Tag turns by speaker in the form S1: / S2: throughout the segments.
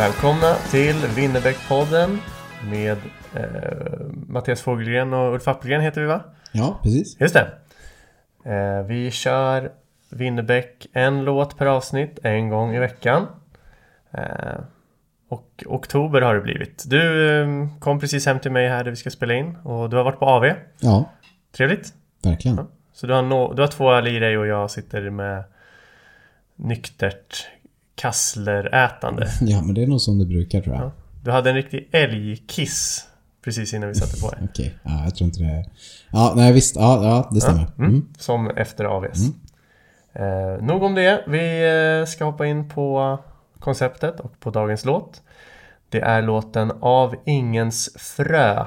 S1: Välkomna till Winnerbäckpodden med eh, Mattias Fogelgren och Ulf Appelgren heter vi va?
S2: Ja, precis.
S1: Just det. Eh, vi kör Winnerbäck en låt per avsnitt en gång i veckan. Eh, och oktober har det blivit. Du eh, kom precis hem till mig här där vi ska spela in och du har varit på AV.
S2: Ja,
S1: Trevligt.
S2: verkligen.
S1: Så du har, no- du har två öl i dig och jag sitter med nyktert kasslerätande.
S2: Ja, men det är nog som det brukar tror jag.
S1: Ja. Du hade en riktig älgkiss precis innan vi satte på dig.
S2: Okej, ja, jag tror inte det... Ja, nej visst. Ja, ja det stämmer. Mm.
S1: Som efter AVS. Eh, nog om det. Vi eh, ska hoppa in på konceptet och på dagens låt. Det är låten Av ingens frö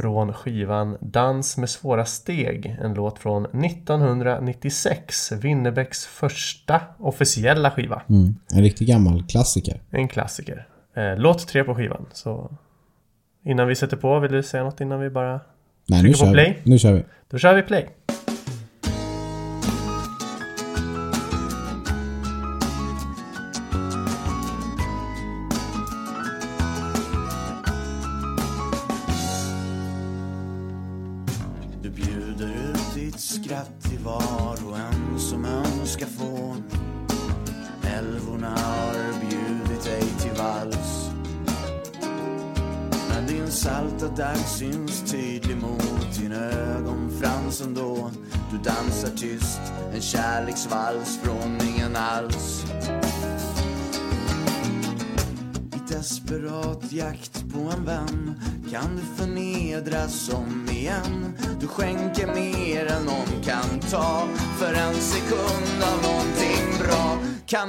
S1: från skivan Dans med svåra steg. En låt från 1996. Winnerbäcks första officiella skiva.
S2: Mm. En riktigt gammal klassiker.
S1: En klassiker. Eh, låt tre på skivan. Så innan vi sätter på, vill du säga något innan vi bara...
S2: Nej,
S1: Trycker
S2: nu
S1: på play.
S2: vi. Nu kör vi.
S1: Då kör vi play.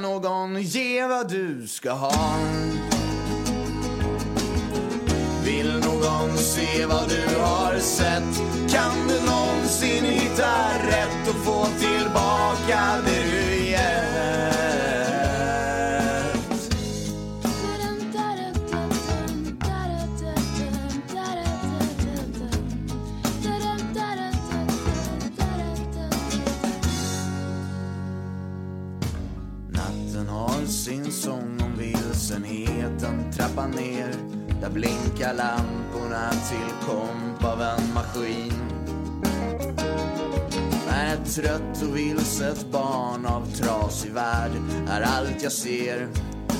S3: Kan någon ge vad du ska ha? Vill någon se vad du har sett? Kan du någonsin hitta rätt och få Där blinkar lamporna till komp av en maskin. När ett trött och vilset barn av trasig värld är allt jag ser.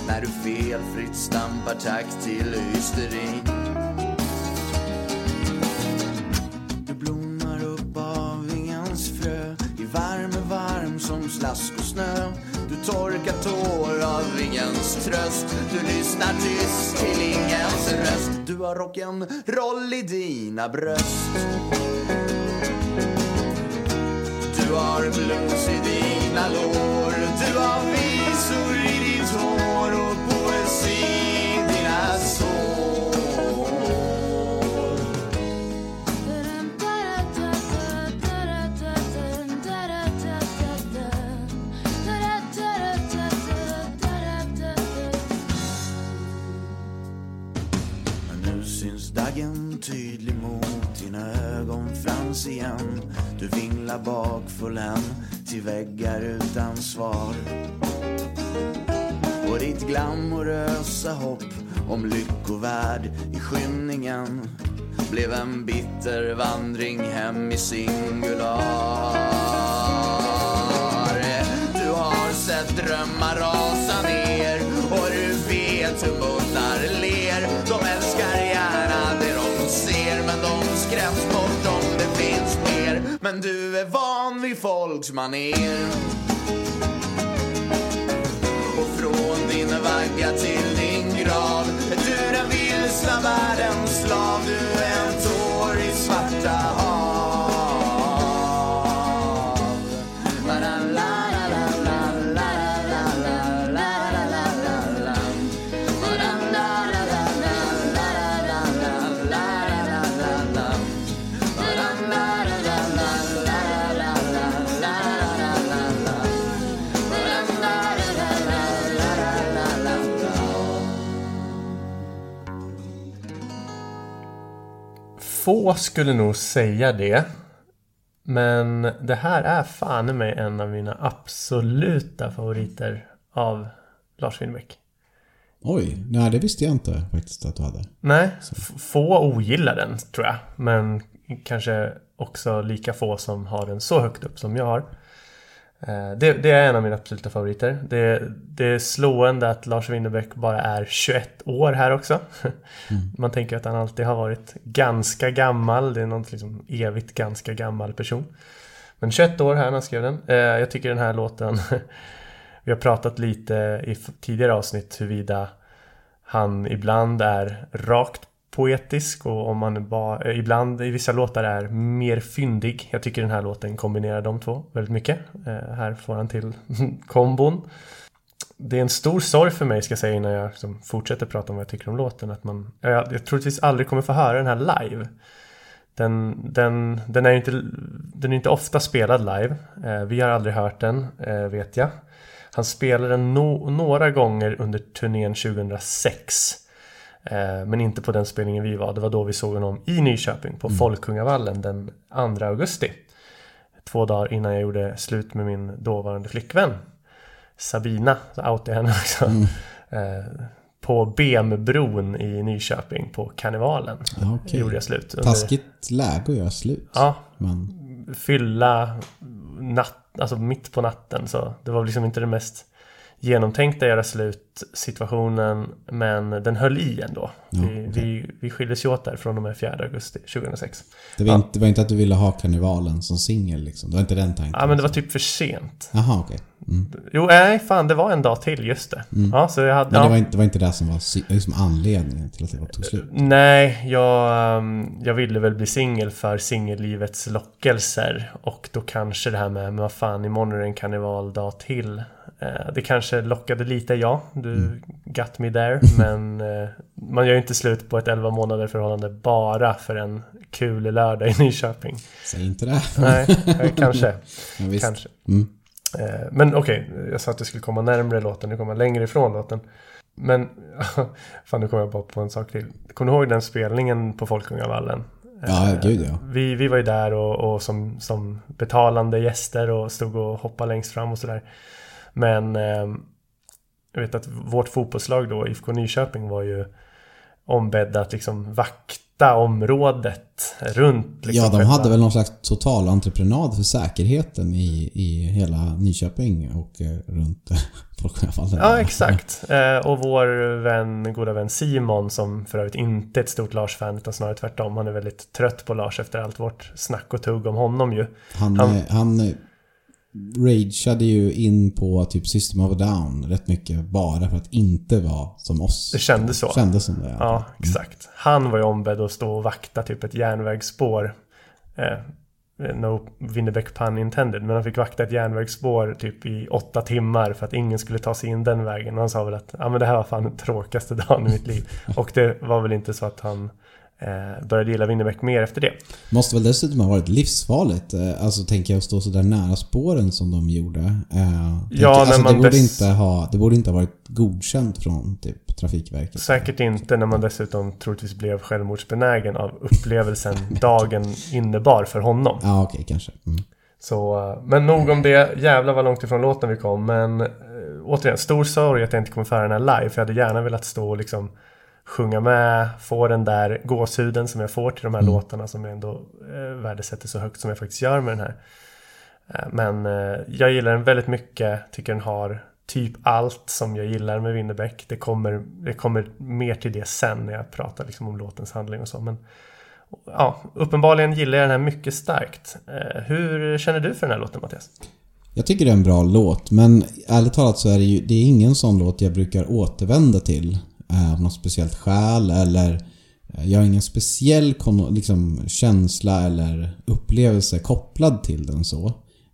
S3: När du felfritt stampar takt till hysterin. Ingens tröst Du lyssnar tyst till ingens röst. Du har rocken roll i dina bröst. Du har blues i dina lår. Du har vin syns daggen tydlig mot din ögonfrans igen. Du vinglar bakfull till väggar utan svar. Och ditt glamorösa hopp om lyckovärd i skymningen blev en bitter vandring hem i singular. Du har sett drömmar rasa Men du är van vid folks manér Och från din vagga till din grav. Är du den vilsna världens slav. Du är en tår i svarta
S1: Få skulle nog säga det. Men det här är fan mig en av mina absoluta favoriter av Lars Winnerbäck.
S2: Oj, nej det visste jag inte faktiskt att du hade.
S1: Nej, få ogillar den tror jag. Men kanske också lika få som har den så högt upp som jag har. Eh, Det, det är en av mina absoluta favoriter. Det, det är slående att Lars Winnerbäck bara är 21 år här också. Man tänker att han alltid har varit ganska gammal. Det är någon liksom evigt ganska gammal person. Men 21 år här när han skrev den. Eh, Jag tycker den här låten Vi har pratat lite i tidigare avsnitt huruvida han ibland är rakt poetisk och om man bara, eh, ibland i vissa låtar är mer fyndig. Jag tycker den här låten kombinerar de två väldigt mycket. Eh, här får han till kombon. Det är en stor sorg för mig ska jag säga innan jag liksom fortsätter prata om vad jag tycker om låten. Att man, jag, jag troligtvis aldrig kommer få höra den här live. Den, den, den, är inte, den är inte ofta spelad live. Eh, vi har aldrig hört den, eh, vet jag. Han spelade den no, några gånger under turnén 2006. Eh, men inte på den spelningen vi var. Det var då vi såg honom i Nyköping på Folkungavallen den 2 augusti. Två dagar innan jag gjorde slut med min dåvarande flickvän. Sabina, så outade jag henne också. Eh, på Bembron i Nyköping på karnevalen.
S2: Ja, okej.
S1: Gjorde jag slut. under-
S2: Taskigt läge att göra slut.
S1: Ja,
S2: Men
S1: fylla natt, alltså mitt på natten. Så det var liksom inte det mest genomtänkta göra slut situationen. Men den höll i ändå.
S2: Ja,
S1: vi, vi, vi skildes ju åt där från och med 4 augusti 2006.
S2: det var, inte, det var inte att du ville ha karnevalen som singel liksom? Det var inte den tanken?
S1: Ja men det var typ för sent.
S2: Jaha, okej. Mm.
S1: Jo, nej fan det var en dag till just det. Ja, så jag hade,
S2: Men
S1: ja.
S2: det, var inte, det var inte det som var liksom anledningen till att det var tog slut?
S1: Nej, jag, ehm, jag ville väl bli singel för singellivets lockelser. Och då kanske det här med, men vad fan, imorgon är det en karnevaldag till. Eh, Det kanske lockade lite, ja. Du got me there. Men eh, man gör ju inte slut på ett 11 månader förhållande bara för en kul lördag i Nyköping.
S2: Säg inte det.
S1: Nej, kanske.
S2: Visst.
S1: Kanske.
S2: Mm.
S1: Eh, Men okej, jag sa att jag skulle komma närmare låten, nu kommer jag längre ifrån låten. Men, fan nu kommer jag bara på en sak till. Kommer du ihåg den spelningen på Folkungavallen?
S2: Ja, gud ja.
S1: Vi, vi var ju där och, och som, som betalande gäster och stod och hoppade längst fram och sådär. Men eh, jag vet att vårt fotbollslag då, IFK Nyköping, var ju ombedda att liksom vakta området runt. Liksom,
S2: Ja, de
S1: själva-
S2: hade väl någon slags total entreprenad för säkerheten i, i hela Nyköping och eh, runt Folkungavallen.
S1: Ja, exakt. Eh, och vår vän, goda vän Simon, som för övrigt inte är ett stort Lars-fan, utan snarare tvärtom. Han är väldigt trött på Lars efter allt vårt snack och tugg om honom ju.
S2: Han,
S1: Han-
S2: han, eh, rageade ju in på typ System of a Down rätt mycket bara för att inte vara som oss.
S1: Det kändes så.
S2: Kändes som det.
S1: Ja, exakt. Han var ju ombedd att stå och vakta typ ett järnvägsspår. Eh, no Winnerbäck pun intended. Men han fick vakta ett järnvägsspår typ i åtta timmar för att ingen skulle ta sig in den vägen. Och han sa väl att ja, men det här var fan den tråkigaste dagen i mitt liv. Och det var väl inte så att han eh, började gilla Winnerbäck mer efter det.
S2: Måste väl dessutom ha varit livsfarligt. eh, Alltså tänker jag att stå så där nära spåren som de gjorde. Eh, tänker-
S1: när
S2: alltså, det,
S1: man
S2: borde
S1: dess-
S2: inte ha, det borde inte ha varit godkänt från typ Trafikverket.
S1: Säkert inte när man dessutom troligtvis blev självmordsbenägen av upplevelsen dagen innebar för honom.
S2: Ja, okej, kanske. Mm.
S1: Så, eh, men nog om det. Jävlar vad långt ifrån låten vi kom. Men återigen, stor sorg att jag inte kommer föra den här live. För jag hade gärna velat stå och liksom sjunga med, få den där gåshuden som jag får till de här låtarna som jag ändå eh, värdesätter så högt som jag faktiskt gör med den här. Eh, men eh, jag gillar den väldigt mycket, tycker den har typ allt som jag gillar med Winnerbäck. Det kommer, det kommer mer till det sen när jag pratar liksom om låtens handling och så. Men Ja, uppenbarligen gillar jag den här mycket starkt. Hur känner du för den här låten Mattias?
S2: Jag tycker det är en bra låt, men ärligt talat så är det ju det är ingen sån låt jag brukar återvända till av något speciellt skäl eller eh, jag har ingen speciell liksom, känsla eller upplevelse kopplad till den så.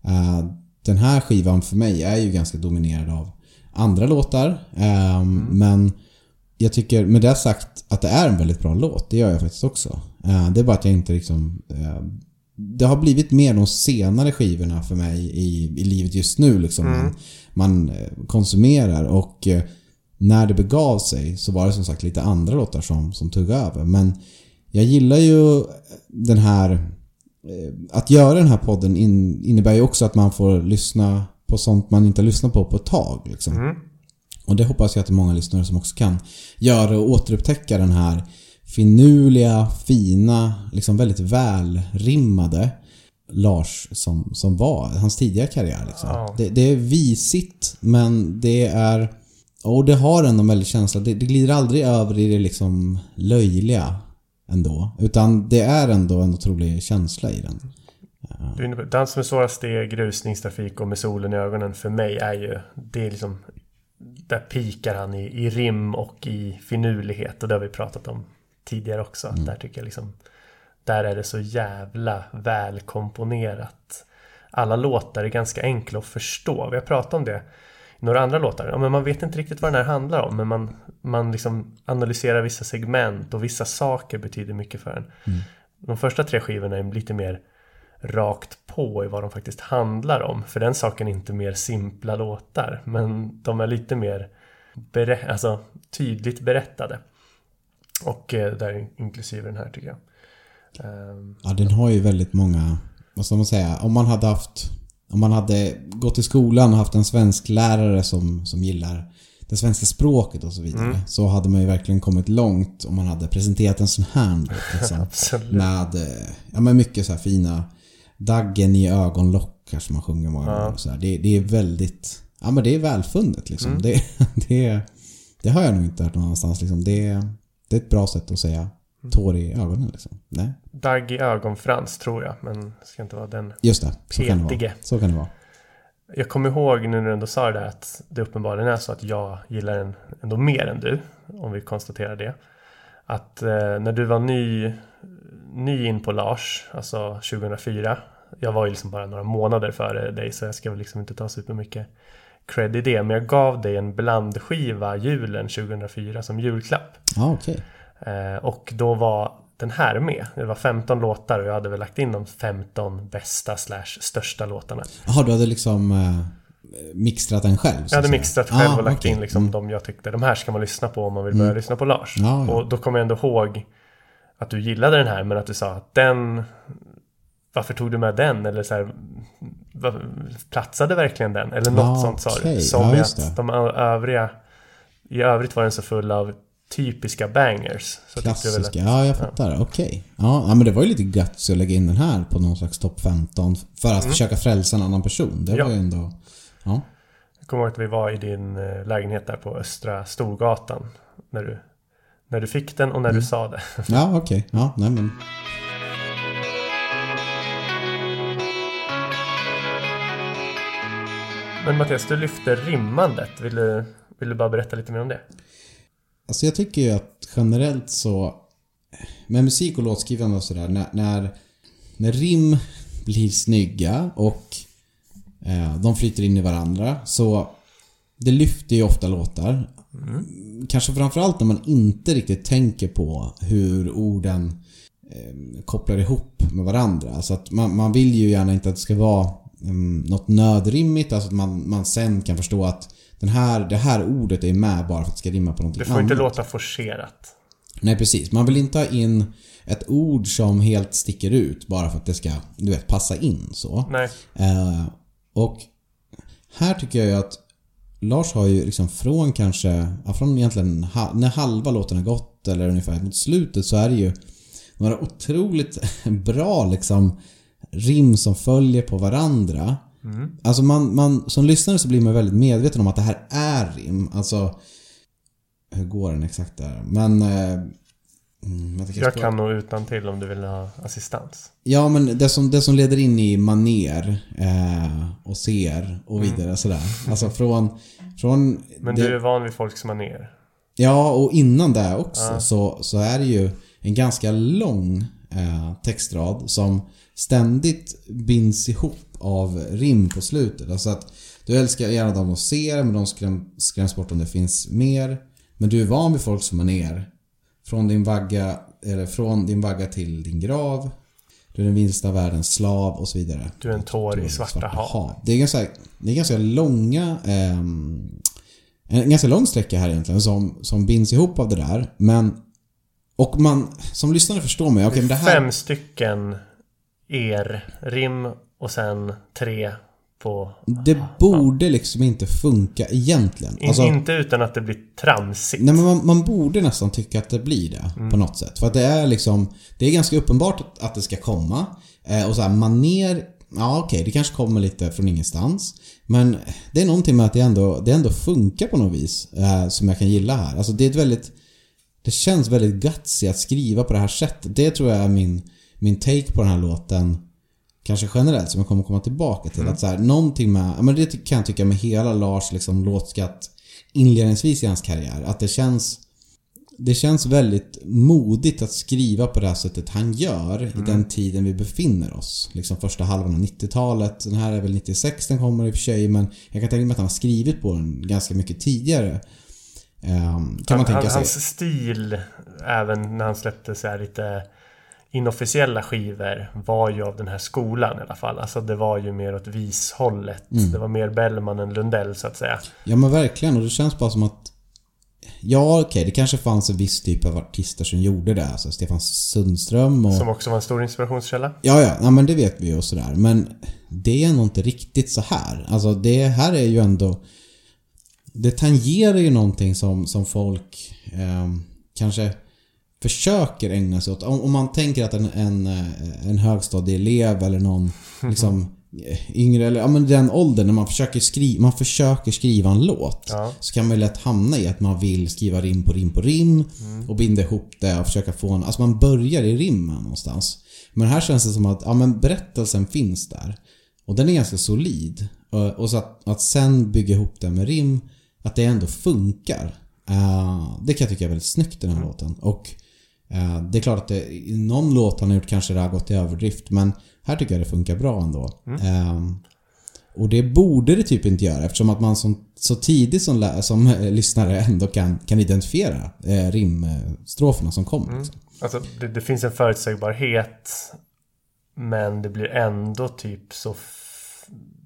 S2: Eh, Den här skivan för mig är ju ganska dominerad av andra låtar. eh, Men jag tycker med det sagt att det är en väldigt bra låt. Det gör jag faktiskt också. Eh, Det är bara att jag inte liksom... eh, Det har blivit mer de senare skivorna för mig i, i livet just nu liksom. Man, man eh, konsumerar och eh, när det begav sig så var det som sagt lite andra låtar som, som tog över. Men jag gillar ju den här... eh, Att göra den här podden in, innebär ju också att man får lyssna på sånt man inte lyssnat på på ett tag. Liksom. Och det hoppas jag att det är många lyssnare som också kan göra och återupptäcka den här finurliga, fina, liksom väldigt välrimmade Lars som, som var hans tidiga karriär. Liksom.
S1: Ja.
S2: Det, det är visigt men det är... Och det har ändå en väldig känsla. Det, det glider aldrig över i det liksom löjliga ändå. Utan det är ändå en otrolig känsla i den.
S1: På- Dans med svåra steg, grusningstrafik och med solen i ögonen för mig är ju... Det är liksom... Där pikar han i, i rim och i finurlighet och det har vi pratat om tidigare också.
S2: Mm.
S1: Där tycker jag liksom... Där är det så jävla välkomponerat. Alla låtar är ganska enkla att förstå. Vi har pratat om det några andra låtar. Ja, men man vet inte riktigt vad den här handlar om. Men man, man liksom analyserar vissa segment och vissa saker betyder mycket för en. De första tre skivorna är lite mer rakt på i vad de faktiskt handlar om. För den saken är inte mer simpla låtar. Men de är lite mer berä- alltså, tydligt berättade. Och eh, där inklusive den här tycker jag. Ehm,
S2: Ja, den har ju väldigt många... Vad ska man säga? Om man hade haft... Om man hade gått i skolan och haft en svensk lärare som, som gillar det svenska språket och så vidare. Så hade man ju verkligen kommit långt om man hade presenterat en sån här låt. Liksom. Med, eh, ja men mycket så här fina Daggen i ögonlockar som man sjunger många gånger. och Så här. Det, det är väldigt... Ja men det är välfunnet liksom. Det, det, det har jag nog inte hört någon annanstans liksom. Det, det är ett bra sätt att säga tår i ögonen liksom. Nej.
S1: Dagg i ögonfrans tror jag. Men ska inte vara den.
S2: Just det. Så kan det
S1: Petige.
S2: vara. Så kan det vara.
S1: Jag kommer ihåg nu när du ändå sa det att det uppenbarligen är så att jag gillar den ändå mer än du. Om vi konstaterar det. Att eh, när du var ny, ny in på Lars, alltså 2004. Jag var ju liksom bara några månader före dig så jag ska väl liksom inte ta supermycket cred i det. Men jag gav dig en blandskiva julen 2004 som julklapp.
S2: Ja, okej.
S1: Eh, och då var den här med. Det var 15 låtar och jag hade väl lagt in de 15 bästa slash största låtarna.
S2: Jaha, du hade liksom eh, mixtrat den själv?
S1: Jag hade mixtrat själv
S2: Ah,
S1: och lagt
S2: okej.
S1: in liksom
S2: Mm.
S1: de jag tyckte, de här ska man lyssna på om man vill börja lyssna på Lars.
S2: Ja, ja.
S1: Och då kommer jag ändå ihåg att du gillade den här men att du sa att den varför tog du med den? Eller så här, platsade verkligen den? Eller något
S2: Ja,
S1: sånt sa du.
S2: okej.
S1: Som
S2: Ja,
S1: att de övriga I övrigt var den så full av typiska bangers. Så tyckte jag
S2: Klassiska,
S1: att-
S2: ja jag fattar. Okej. Ja, ja, men det var ju lite guts att lägga in den här på någon slags topp 15 för att försöka frälsa en annan person. Det
S1: Mm. Ja.
S2: var ju ändå... Ja.
S1: Jag kommer ihåg att vi var i din eh, lägenhet där på Östra Storgatan. När du, när du fick den och när
S2: Mm.
S1: du sa det.
S2: Ja, okej. Ja, nej men...
S1: Men Mattias, du lyfte rimmandet. Vill du, vill du bara berätta lite mer om det?
S2: Alltså jag tycker ju att generellt så... Med musik och låtskrivande och sådär, när, när, när rim blir snygga och eh, de flyter in i varandra så... Det lyfter ju ofta låtar. Kanske framförallt när man inte riktigt tänker på hur orden eh, kopplar ihop med varandra. Alltså att man, man vill ju gärna inte att det ska vara um, något nödrimmigt. Alltså att man, man sen kan förstå att den här, det här ordet är med bara för att det ska rimma på någonting
S1: Det får
S2: annat.
S1: inte låta forcerat.
S2: Nej precis. Man vill inte ha in ett ord som helt sticker ut bara för att det ska, du vet, passa in så.
S1: Nej.
S2: Eh, och här tycker jag ju att Lars har ju liksom från kanske, ja, från egentligen när halva låten har gått eller ungefär mot slutet så är det ju några otroligt bra liksom rim som följer på varandra. Alltså man, man, som lyssnare så blir man väldigt medveten om att det här är rim. Alltså hur går den exakt där? Men eh, Mm,
S1: Jag
S2: spara-
S1: kan nog utan till om du vill ha assistans.
S2: Ja, men det som, det som leder in i maner eh, och ser och vidare sådär. Alltså från... från
S1: Mm. Men
S2: det,
S1: du är van vid folks manér.
S2: Ja, och innan det också så, så är det ju en ganska lång eh, textrad som ständigt binds ihop av rim på slutet. Alltså att du älskar gärna dem och ser, men de skräm, skräms bort om det finns mer. Men du är van vid folks maner. Från din vagga, eller från din vagga till din grav. Du är den vilsta världens slav och så vidare.
S1: Du är en tår i svarta hav.
S2: Det är ganska, det är ganska långa... ehm, en ganska lång sträcka här egentligen som, som binds ihop av det där. Men... Och man som lyssnare förstår mig. Men det här...
S1: Fem stycken er-rim och sen tre på...
S2: Det borde liksom inte funka egentligen.
S1: In,
S2: Alltså,
S1: Inte utan att det blir tramsigt.
S2: nej men man, man borde nästan tycka att det blir det
S1: Mm.
S2: på något sätt. För att det är liksom... Det är ganska uppenbart att, att det ska komma. Eh, och så här, maner... Ja okej, det kanske kommer lite från ingenstans. Men det är någonting med att det ändå, det ändå funkar på något vis. Eh, som jag kan gilla här. Alltså det är ett väldigt... Det känns väldigt gutsy att skriva på det här sättet. Det tror jag är min, min take på den här låten. Kanske generellt som jag kommer komma tillbaka till. Att så här, någonting med, men det kan jag tycka med hela Lars liksom, låtskatt inledningsvis i hans karriär. Att det känns det känns väldigt modigt att skriva på det här sättet han gör i den tiden vi befinner oss. Liksom första halvan av 90-talet. Den här är väl 96 den kommer i och för sig men jag kan tänka mig att han har skrivit på den ganska mycket tidigare. Ehm, kan man tänka sig.
S1: Hans stil, även när han släppte så lite inofficiella skivor, var ju av den här skolan i alla fall. Alltså det var ju mer åt vishållet.
S2: Mm.
S1: Det var mer Bellman än Lundell så att säga.
S2: Ja men verkligen och det känns bara som att Ja okej, det kanske fanns en viss typ av artister som gjorde det. Alltså Stefan Sundström och...
S1: Som också var en stor inspirationskälla.
S2: Ja, ja, ja, men det vet vi ju och sådär. Men det är nog inte riktigt så här. Alltså det här är ju ändå... Det tangerar ju någonting som, som folk eh, kanske försöker ägna sig åt. Om, om man tänker att en, en, eh, en högstadieelev eller någon liksom eh, yngre eller ja men den åldern när man försöker, skri man försöker skriva en låt.
S1: Ja.
S2: Så kan man ju lätt hamna i att man vill skriva rim på rim på rim och binda ihop det och försöka få en... Alltså man börjar i rimmen någonstans. Men här känns det som att ja, men berättelsen finns där. Och den är ganska solid. Och, och så att, att sen bygga ihop den med rim, att det ändå funkar. Eh, det kan jag tycka är väldigt snyggt i den här låten. Och det är klart att det, i någon låt han har gjort kanske det har gått i överdrift. Men här tycker jag det funkar bra ändå. Eh, och det borde det typ inte göra eftersom att man som, så tidigt som, som eh, lyssnare ändå kan, kan identifiera eh, rimstroferna som kommer. Liksom.
S1: Alltså det, det finns en förutsägbarhet. Men det blir ändå typ så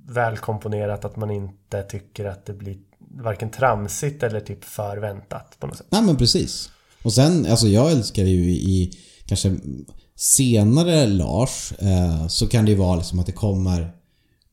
S1: välkomponerat att man inte tycker att det blir varken tramsigt eller typ förväntat på något sätt.
S2: Nej men precis. Och sen, alltså jag älskar ju i, kanske senare Lars eh, så kan det ju vara liksom att det kommer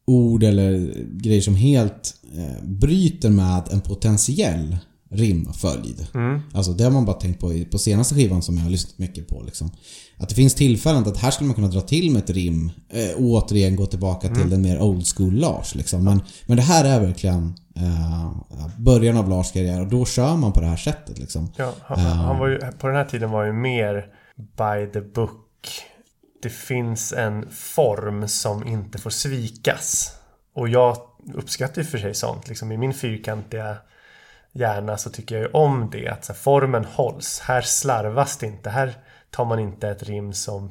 S2: ord eller grejer som helt eh, bryter med en potentiell rimföljd. Alltså det har man bara tänkt på i, på senaste skivan som jag har lyssnat mycket på. Liksom. Att det finns tillfällen att här skulle man kunna dra till med ett rim eh, och återigen gå tillbaka till den mer old school Lars. Liksom. Men, men det här är verkligen eh, början av Lars karriär och då kör man på det här sättet. Liksom.
S1: Ja, han, han var ju, på den här tiden var ju mer by the book. Det finns en form som inte får svikas. Och jag uppskattar ju för sig sånt. Liksom I min fyrkantiga hjärna så tycker jag ju om det. Att här, formen hålls. Här slarvas det inte. Här tar man inte ett rim som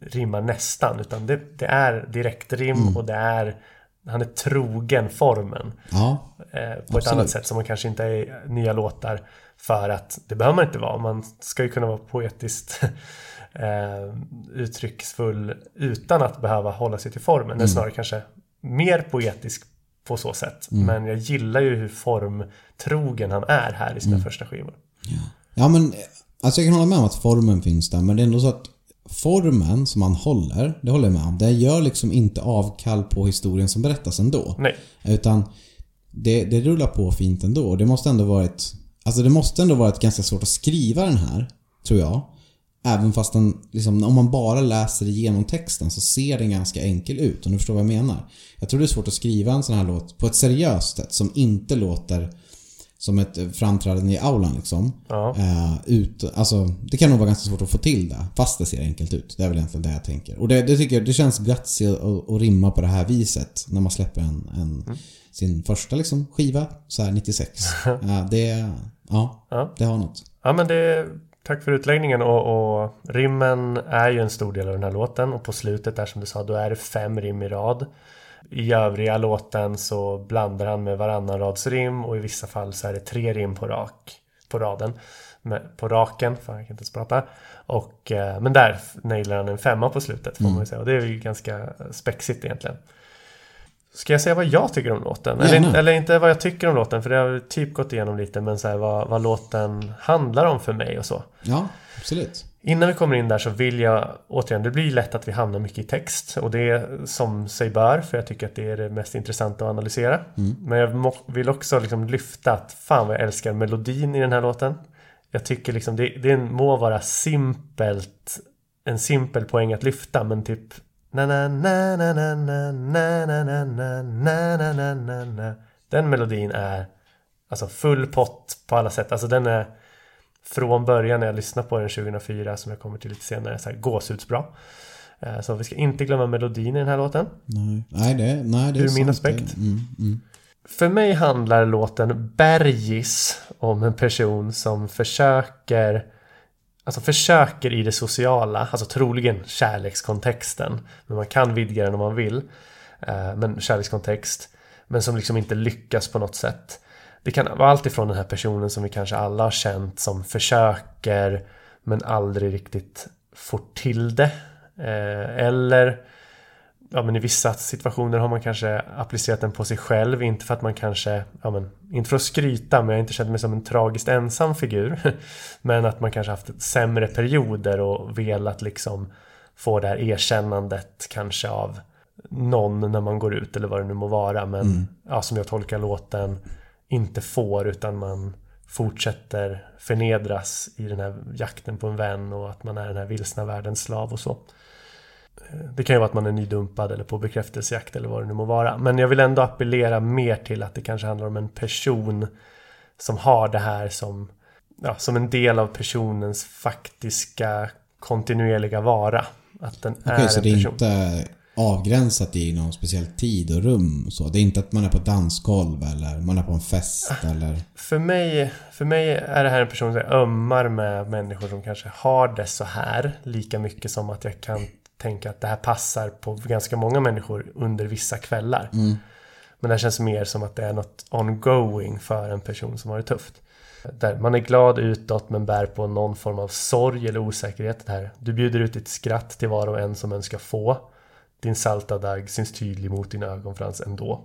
S1: rimmar nästan. Utan det, det är direktrim och det är... Han är trogen formen
S2: Ja,
S1: eh, på ett
S2: Absolut.
S1: annat sätt som man kanske inte är i nya låtar för att det behöver man inte vara. Man ska ju kunna vara poetiskt eh, uttrycksfull utan att behöva hålla sig till formen.
S2: Mm.
S1: Eller snarare kanske mer poetisk på så sätt.
S2: Mm.
S1: Men jag gillar ju hur formtrogen han är här i sina
S2: Mm.
S1: första skivor.
S2: Ja men, alltså jag kan hålla med om att formen finns där men det är ändå så att formen som man håller, det håller jag med om, det gör liksom inte avkall på historien som berättas ändå.
S1: Nej,
S2: Utan det, det rullar på fint ändå och det måste ändå varit Alltså det måste ändå varit ganska svårt att skriva den här, tror jag. Även fast den, liksom, om man bara läser igenom texten så ser den ganska enkel ut om du förstår vad jag menar. Jag tror det är svårt att skriva en sån här låt på ett seriöst sätt som inte låter som ett framträdande i aulan liksom.
S1: Ja.
S2: Eh, ut, alltså, det kan nog vara ganska svårt att få till det, fast det ser enkelt ut. Det är väl egentligen det jag tänker. Och det, det tycker jag, det känns gutsy att, att rimma på det här viset när man släpper en, en sin första liksom, skiva, så här 96. Ja, det, ja,
S1: Ja.
S2: det har något.
S1: Ja men det, tack för utläggningen och, och rimmen är ju en stor del av den här låten och på slutet där som du sa då är det fem rim i rad. I övriga låten så blandar han med varannan rads rim och i vissa fall så är det tre rim på rak på raden. På raken, fan jag kan inte ens prata. Och, eh, men där nailar han en femma på slutet får man ju säga och det är ju ganska spexigt egentligen. Ska jag säga vad jag tycker om låten? Eller, inte- eller inte vad jag tycker om låten för det har typ gått igenom lite men så här, vad, vad låten handlar om för mig och så.
S2: Ja, absolut.
S1: Innan vi kommer in där så vill jag återigen, det blir lätt att vi hamnar mycket i text och det är som sig bör för jag tycker att det är det mest intressanta att analysera. Men jag vill också liksom lyfta att fan vad jag älskar melodin i den här låten. Jag tycker liksom det, det må vara simpelt, en simpel poäng att lyfta men typ na na na na na na na na na na na na na na na Den melodin är alltså full pott på alla sätt. Alltså den är från början när jag lyssnade på den 2004 som jag kommer till lite senare så här gåshudsbra. Eh, Så vi ska inte glömma melodin i den här låten.
S2: Nej, nej det, nej, det är
S1: Ur min aspekt.
S2: Mm, mm.
S1: För mig handlar låten Bergis om en person som försöker Alltså försöker i det sociala, alltså troligen kärlekskontexten. Men man kan vidga den om man vill. Eh, Men kärlekskontext. Men som liksom inte lyckas på något sätt. Det kan vara allt ifrån den här personen som vi kanske alla har känt som försöker men aldrig riktigt får till det. Eh, Eller ja, men i vissa situationer har man kanske applicerat den på sig själv. Inte för att man kanske, ja, men, inte för att skryta, men jag har inte känt mig som en tragiskt ensam figur. Men att man kanske haft sämre perioder och velat liksom få det här erkännandet kanske av någon när man går ut eller vad det nu må vara. Men ja, som jag tolkar låten inte får utan man fortsätter förnedras i den här jakten på en vän och att man är den här vilsna världens slav och så. Det kan ju vara att man är nydumpad eller på bekräftelsejakt eller vad det nu må vara. Men jag vill ändå appellera mer till att det kanske handlar om en person som har det här som, ja, som en del av personens faktiska kontinuerliga vara. Att den
S2: Okej,
S1: är
S2: så
S1: en
S2: det är
S1: person.
S2: inte avgränsat i någon speciell tid och rum så? Det är inte att man är på dansgolv eller man är på en fest eller...
S1: För mig, för mig är det här en person som ömmar med människor som kanske har det så här. Lika mycket som att jag kan tänka att det här passar på ganska många människor under vissa kvällar. Men det här känns mer som att det är något ongoing för en person som har det tufft. Där man är glad utåt men bär på någon form av sorg eller osäkerhet. Det här. Du bjuder ut ditt skratt till var och en som önskar få. Din salta dagg syns tydlig mot din ögonfrans ändå.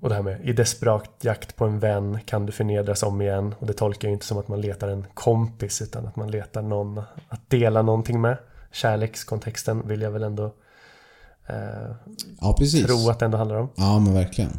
S1: Och det här med i desperat jakt på en vän kan du förnedras om igen. Och det tolkar jag inte som att man letar en kompis utan att man letar någon att dela någonting med. Kärlekskontexten vill jag väl ändå eh,
S2: Ja, precis.
S1: tro att det ändå handlar om.
S2: Ja, men verkligen.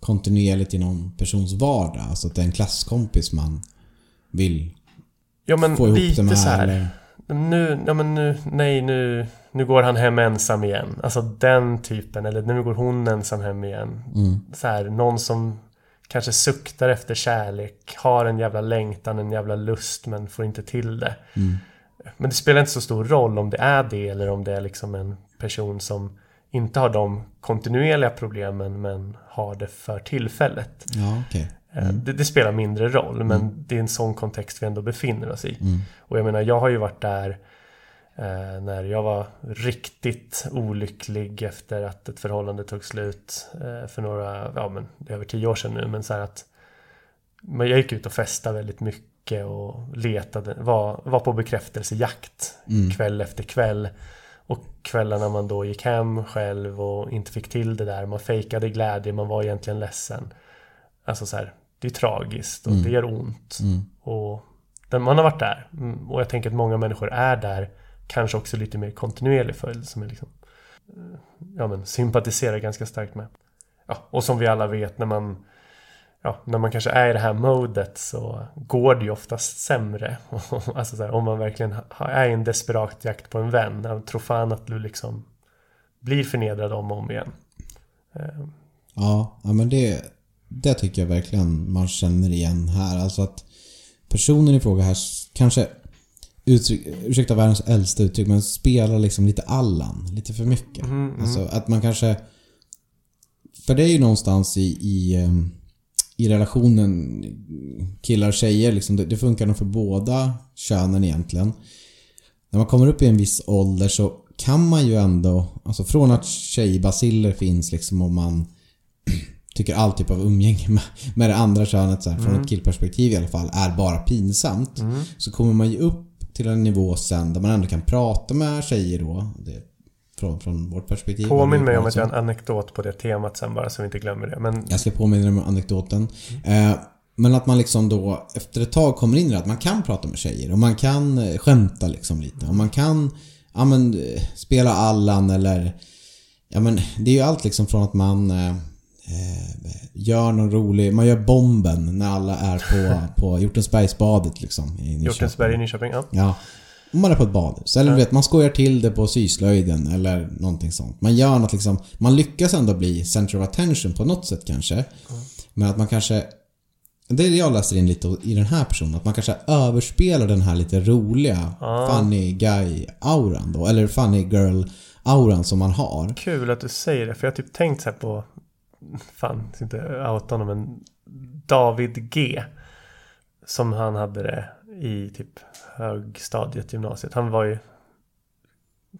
S2: kontinuerligt i någon persons vardag? Alltså att det är en klasskompis man vill
S1: Ja men
S2: få ihop
S1: lite
S2: det med?
S1: så här.
S2: Eller?
S1: Nu, ja men nu, nej nu, nu går han hem ensam igen. Alltså den typen, eller nu går hon ensam hem igen. Så här, någon som kanske suktar efter kärlek, har en jävla längtan, en jävla lust men får inte till det. Men det spelar inte så stor roll om det är det eller om det är liksom en person som inte har de kontinuerliga problemen men har det för tillfället.
S2: Ja, okej.
S1: Eh, Det, det spelar mindre roll, men det är en sån kontext vi ändå befinner oss i. Och jag menar, jag har ju varit där Eh, när jag var riktigt olycklig efter att ett förhållande tog slut eh, för några, ja men det är över tio år sedan nu, men så här att men jag gick ut och festade väldigt mycket och letade, var, var på bekräftelsejakt
S2: Mm.
S1: kväll efter kväll. Och kvällarna man då gick hem själv och inte fick till det där, man fejkade glädje, man var egentligen ledsen. Alltså så här, det är tragiskt och det gör ont. Och den, man har varit där. Mm, Och jag tänker att många människor är där, kanske också lite mer kontinuerlig följd som är liksom, eh, ja men sympatiserar ganska starkt med. Ja, och som vi alla vet när man ja, när man kanske är i det här modet så går det ju oftast sämre. alltså så här, om man verkligen är i en desperat jakt på en vän. Jag tror fan att du liksom blir förnedrad om och om igen. Eh,
S2: Ja, ja men det, det tycker jag verkligen man känner igen här. Alltså att personen i fråga här kanske, uttryck, ursäkta världens äldsta uttryck, men spelar liksom lite Allan. Lite för mycket. Alltså att man kanske... För det är ju någonstans i, i, ehm, i relationen killar och tjejer, liksom, det, det funkar nog för båda könen egentligen. När man kommer upp i en viss ålder så kan man ju ändå, alltså från att tjejbaciller finns liksom och man tycker all typ av umgänge med, med det andra könet så här, från ett killperspektiv i alla fall är bara pinsamt. Så kommer man ju upp till en nivå sen där man ändå kan prata med tjejer då. Det, från, från vårt perspektiv.
S1: påminn mig om att jag har en anekdot på det temat sen bara så vi inte glömmer det. Men
S2: Jag ska påminna dig om anekdoten. Eh, men att man liksom då efter ett tag kommer in i det att man kan prata med tjejer och man kan eh, skämta liksom lite och man kan ja, men, eh, spela Allan eller ja men det är ju allt liksom från att man eh, eh, gör någon rolig, man gör bomben när alla är på, på Hjortensbergsbadet liksom. i Nyköping.
S1: Hjortensberg i Nyköping, ja.
S2: Ja. Om man är på ett badhus. Eller du vet, man skojar till det på syslöjden eller någonting sånt. Man gör något liksom, man lyckas ändå bli center of attention på något sätt kanske. Men att man kanske, det är det jag läser in lite i den här personen, att man kanske överspelar den här lite roliga funny guy-auran då. Eller funny girl-auran som man har.
S1: Kul att du säger det, för jag har typ tänkt så här på, fan, inte outa honom, men David G. Som han hade det i typ högstadiet, gymnasiet. Han var ju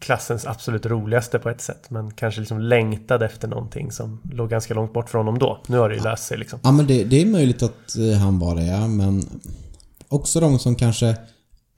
S1: klassens absolut roligaste på ett sätt. Men kanske liksom längtade efter någonting som låg ganska långt bort från honom då. Nu har det ju löst sig liksom.
S2: Ja men det, det är möjligt att eh, han var det ja, men också de som kanske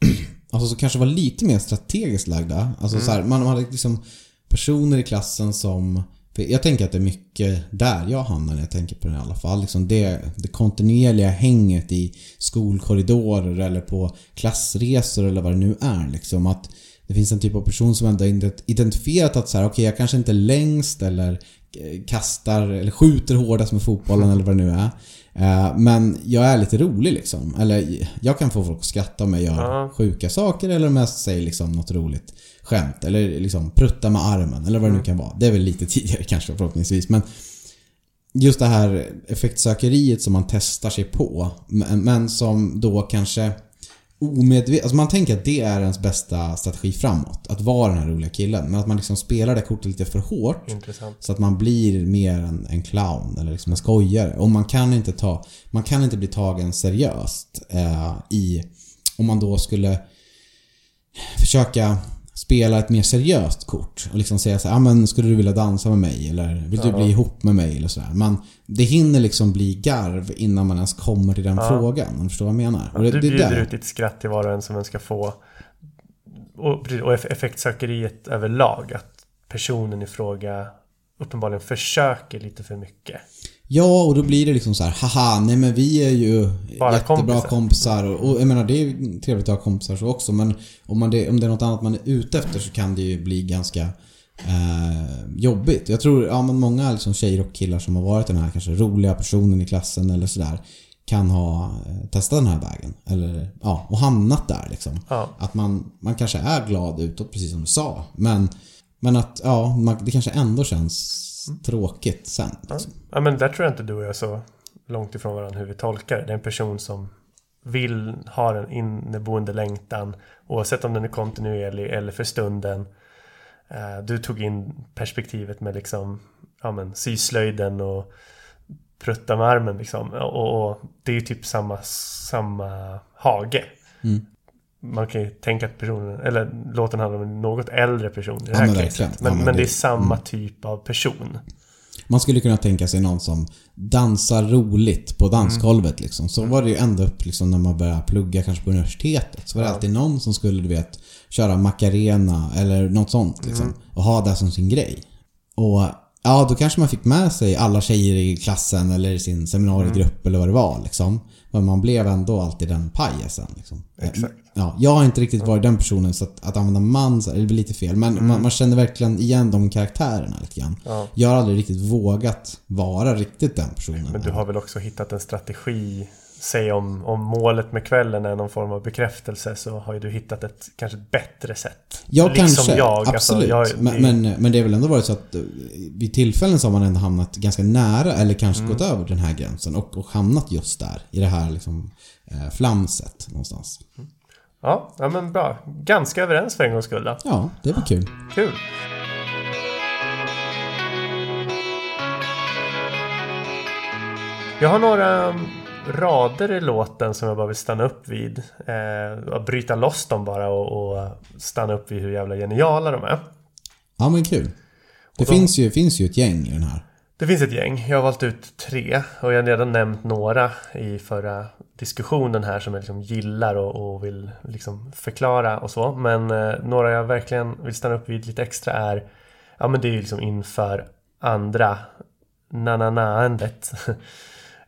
S2: Alltså som kanske var lite mer strategiskt lagda. Alltså så här, man hade liksom personer i klassen som för jag tänker att det är mycket där jag hamnar när jag tänker på det i alla fall. Liksom det, det kontinuerliga hänget i skolkorridorer eller på klassresor eller vad det nu är. Liksom att det finns en typ av person som ändå identifierat att så här, okej jag kanske inte är längst eller eh, kastar eller skjuter hårdast med fotbollen eller vad det nu är. Eh, Men jag är lite rolig liksom. Eller jag kan få folk att skratta om jag gör
S1: Ja.
S2: sjuka saker eller om jag säger liksom något roligt skämt. Eller liksom prutta med armen eller vad det nu kan vara. Det är väl lite tidigare kanske förhoppningsvis. Men just det här effektsökeriet som man testar sig på. Men men som då kanske omedvetet... Alltså man tänker att det är ens bästa strategi framåt. Att vara den här roliga killen. Men att man liksom spelar det kortet lite för hårt.
S1: Intressant.
S2: Så att man blir mer en, en clown eller liksom en skojare. Och man kan inte ta... Man kan inte bli tagen seriöst eh, i... Om man då skulle försöka spela ett mer seriöst kort och liksom säga så här, ah, men skulle du vilja dansa med mig? Eller vill du bli ihop med mig? Eller sådär. Men det hinner liksom bli garv innan man ens kommer till den frågan. Om du förstår vad jag menar? Och det,
S1: Du bjuder ut ditt skratt till var och en som en ska få. Och, och eff- effektsökeriet överlag. Att personen i fråga uppenbarligen försöker lite för mycket.
S2: Ja, och då blir det liksom så här, haha, nej men vi är ju
S1: Bara
S2: jättebra
S1: kompisar.
S2: kompisar. Och, och jag menar, det är trevligt att ha kompisar så också. Men om, man det, om det är något annat man är ute efter så kan det ju bli ganska eh, jobbigt. Jag tror, ja men många liksom tjejer och killar som har varit den här kanske roliga personen i klassen eller sådär kan ha eh, testat den här vägen. Eller, ja, och hamnat där liksom.
S1: Ja.
S2: Att man, man kanske är glad utåt, precis som du sa. Men, men att, ja, man, det kanske ändå känns tråkigt sen. Liksom.
S1: Ja men där tror jag inte du och jag är så långt ifrån varandra hur vi tolkar det. Det är en person som vill ha en inneboende längtan oavsett om den är kontinuerlig eller för stunden. Eh, Du tog in perspektivet med liksom ja, men, syslöjden och prutta med armen liksom. Och, och det är ju typ samma, samma hage. Man kan ju tänka att personen, eller låten handlar om en något äldre person i det
S2: Ja,
S1: här
S2: men
S1: caset. Men,
S2: Ja, men
S1: men det är samma typ av person.
S2: Man skulle kunna tänka sig någon som dansar roligt på dansgolvet
S1: Mm.
S2: liksom. Så var det ju ända upp liksom när man började plugga kanske på universitetet. Så var det alltid någon som skulle, du vet, köra Macarena eller något sånt liksom.
S1: Mm.
S2: Och ha det som sin grej. Och ja, då kanske man fick med sig alla tjejer i klassen eller i sin seminariegrupp
S1: Mm.
S2: eller vad det var liksom. Men man blev ändå alltid den pajesen liksom.
S1: Exakt.
S2: Ja, jag har inte riktigt varit den personen så att, att använda man så är väl lite fel. Men man, man känner verkligen igen de karaktärerna lite grann.
S1: Mm. Ja.
S2: Jag har aldrig riktigt vågat vara riktigt den personen.
S1: Men du har väl också hittat en strategi Säg om, om målet med kvällen är någon form av bekräftelse så har ju du hittat ett kanske bättre sätt.
S2: Ja,
S1: liksom
S2: kanske.
S1: jag. alltså,
S2: absolut.
S1: jag,
S2: men,
S1: det-
S2: men, men det har väl ändå varit så att eh, vid tillfällen så har man ändå hamnat ganska nära eller kanske
S1: Mm.
S2: gått över den här gränsen och, och hamnat just där. I det här liksom eh, flamset någonstans.
S1: ja, ja, men bra. Ganska överens för en gångs skull då.
S2: Ja, det var kul.
S1: Kul. Jag har några mm, rader i låten som jag bara vill stanna upp vid. Eh, och bryta loss dem bara och, och stanna upp vid hur jävla geniala de är.
S2: Ja, men kul. Det
S1: då-
S2: finns, ju, finns ju ett gäng i den här.
S1: Det finns ett gäng. Jag har valt ut tre och jag har redan nämnt några i förra diskussionen här som jag liksom gillar och, och vill liksom förklara och så. Men eh, några jag verkligen vill stanna upp vid lite extra är Ja men det är ju liksom inför andra na-na-na-andet.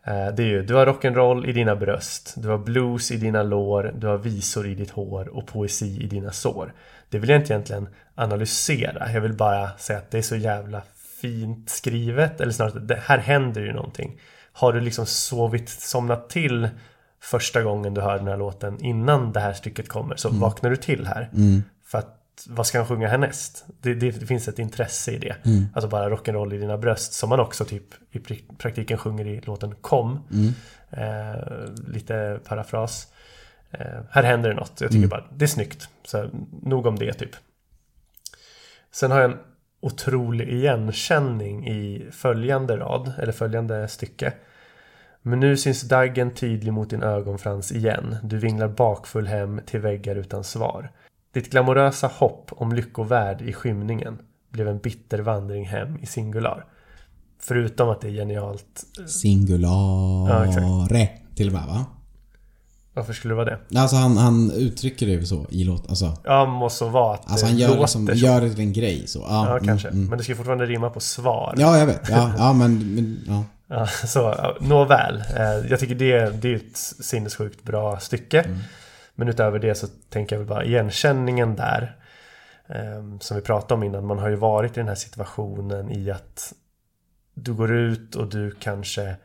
S1: Eh, Det är ju, du har rock'n'roll i dina bröst, du har blues i dina lår, du har visor i ditt hår och poesi i dina sår. Det vill jag inte egentligen analysera, jag vill bara säga att det är så jävla fint skrivet, eller snarare det här händer ju någonting. Har du liksom sovit, somnat till första gången du hör den här låten innan det här stycket kommer så vaknar du till här. För att vad ska han sjunga härnäst? Det, det, det finns ett intresse i det. Alltså bara rock'n'roll i dina bröst som man också typ i praktiken sjunger i låten Kom. Eh, lite parafras. Eh, här händer det något. Jag tycker bara det är snyggt. Så nog om det typ. Sen har jag en otrolig igenkänning i följande rad, eller följande stycke. Men nu syns daggen tydlig mot din ögonfrans igen. Du vinglar bakfull hem till väggar utan svar. Ditt glamorösa hopp om lyckovärd i skymningen blev en bitter vandring hem i singular. Förutom att det är genialt. Ja,
S2: Singulare
S1: exakt.
S2: till och med va?
S1: Varför skulle det vara det?
S2: Alltså han, han uttrycker det ju så i låt. Alltså,
S1: Ja, måste så vara att
S2: alltså han gör,
S1: låter så.
S2: gör det till en grej så. Ja,
S1: Ja,
S2: mm,
S1: kanske.
S2: mm.
S1: Men det ska fortfarande rimma på svar.
S2: Ja, jag vet. Ja, ja men, men ja.
S1: Ja, så, ja, nåväl. Eh, Jag tycker det, det är ett sinnessjukt bra stycke.
S2: Mm.
S1: Men utöver det så tänker jag väl bara igenkänningen där. eh, Som vi pratade om innan. Man har ju varit i den här situationen i att du går ut och du kanske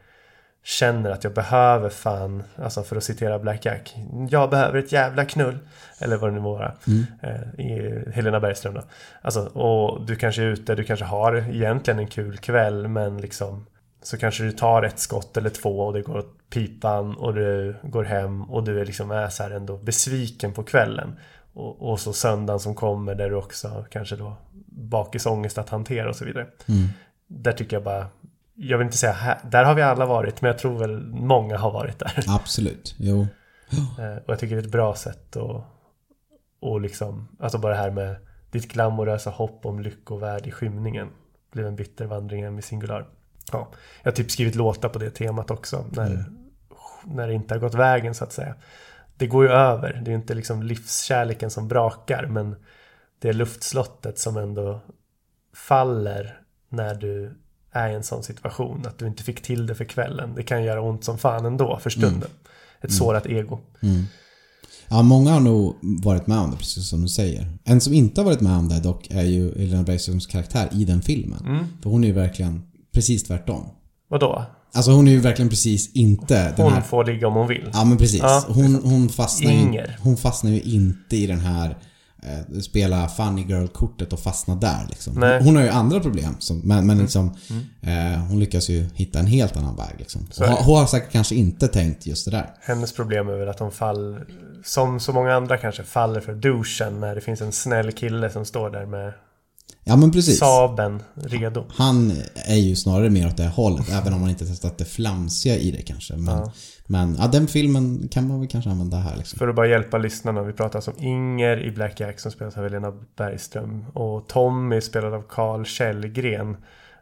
S1: känner att jag behöver fan, alltså för att citera Black Jack. Jag behöver ett jävla knull. Eller vad det nu må vara. Eh, I Helena Bergström då. Alltså, och du kanske är ute, du kanske har egentligen en kul kväll men liksom så kanske du tar ett skott eller två och det går åt pipan och du går hem och du är liksom är så här ändå besviken på kvällen. Och, och så söndagen som kommer där du också kanske då bakisångest att hantera och så vidare. Där tycker jag bara, jag vill inte säga här, där har vi alla varit men jag tror väl många har varit där.
S2: Absolut. Jo.
S1: Eh, Och jag tycker det är ett bra sätt att och liksom, alltså bara det här med ditt glamorösa hopp om lyckovärd i skymningen blev en bitter vandring hem i singular. Ja, jag har typ skrivit låtar på det temat också när, när det inte har gått vägen så att säga. Det går ju över, det är ju inte liksom livskärleken som brakar men det är luftslottet som ändå faller när du är i en sån situation att du inte fick till det för kvällen. Det kan göra ont som fan ändå för stunden. Ett sårat ego.
S2: Ja, många har nog varit med om det, precis som du säger. En som inte har varit med om det dock är ju Helena Bergströms karaktär i den filmen.
S1: Mm.
S2: För hon är ju verkligen precis tvärtom.
S1: Vadå?
S2: Alltså hon är ju verkligen precis inte den
S1: Hon
S2: här...
S1: får ligga om hon vill.
S2: Ja men precis.
S1: Ja,
S2: hon, hon, fastnar ju,
S1: Inger.
S2: hon fastnar ju inte i den här eh, spela funny girl-kortet och fastna där liksom.
S1: Nej. Mm.
S2: Hon har ju andra problem. Som, men men liksom, eh, hon lyckas ju hitta en helt annan väg liksom.
S1: Så
S2: Och
S1: är
S2: har,
S1: det.
S2: hon har säkert kanske inte tänkt just det där.
S1: Hennes problem är väl att hon faller, som så många andra kanske, faller för douchen när det finns en snäll kille som står där med
S2: Ja men precis.
S1: Saben redo.
S2: Han är ju snarare mer åt det hållet, även om man inte testat det flamsiga i det kanske. Men ja. men ja, den filmen kan man väl kanske använda här. Liksom.
S1: För att bara hjälpa lyssnarna. Vi pratar alltså om Inger i Black Jack som spelas av Helena Bergström. Och Tommy spelad av Carl Källgren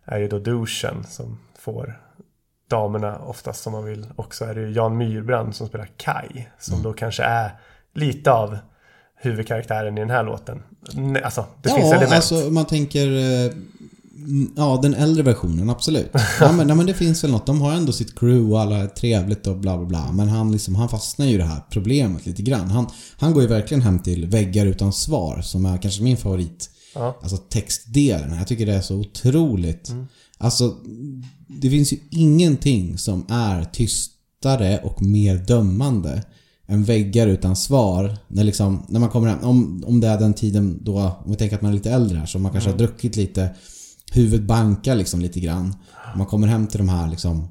S1: är ju då douchen som får damerna oftast som man vill. Och så är det ju Jan Myrbrand som spelar Kai. Som mm. då kanske är lite av huvudkaraktären i den här låten. Alltså, det
S2: ja,
S1: finns element.
S2: alltså man tänker... Eh, ja, den äldre versionen, absolut. Ja, men, ja, men det finns väl något. De har ändå sitt crew och alla är trevligt och bla bla bla. Men han, liksom, han fastnar ju i det här problemet lite grann. Han, han går ju verkligen hem till väggar utan svar, som är kanske min favorit. Ja. Alltså textdelen. Jag tycker det är så otroligt. Mm. Alltså, det finns ju ingenting som är tystare och mer dömande än väggar utan svar. När, liksom, när man kommer hem, om, om det är den tiden då, om vi tänker att man är lite äldre här, så man kanske mm. har druckit lite, huvudet bankar liksom lite grann. Man kommer hem till de här liksom,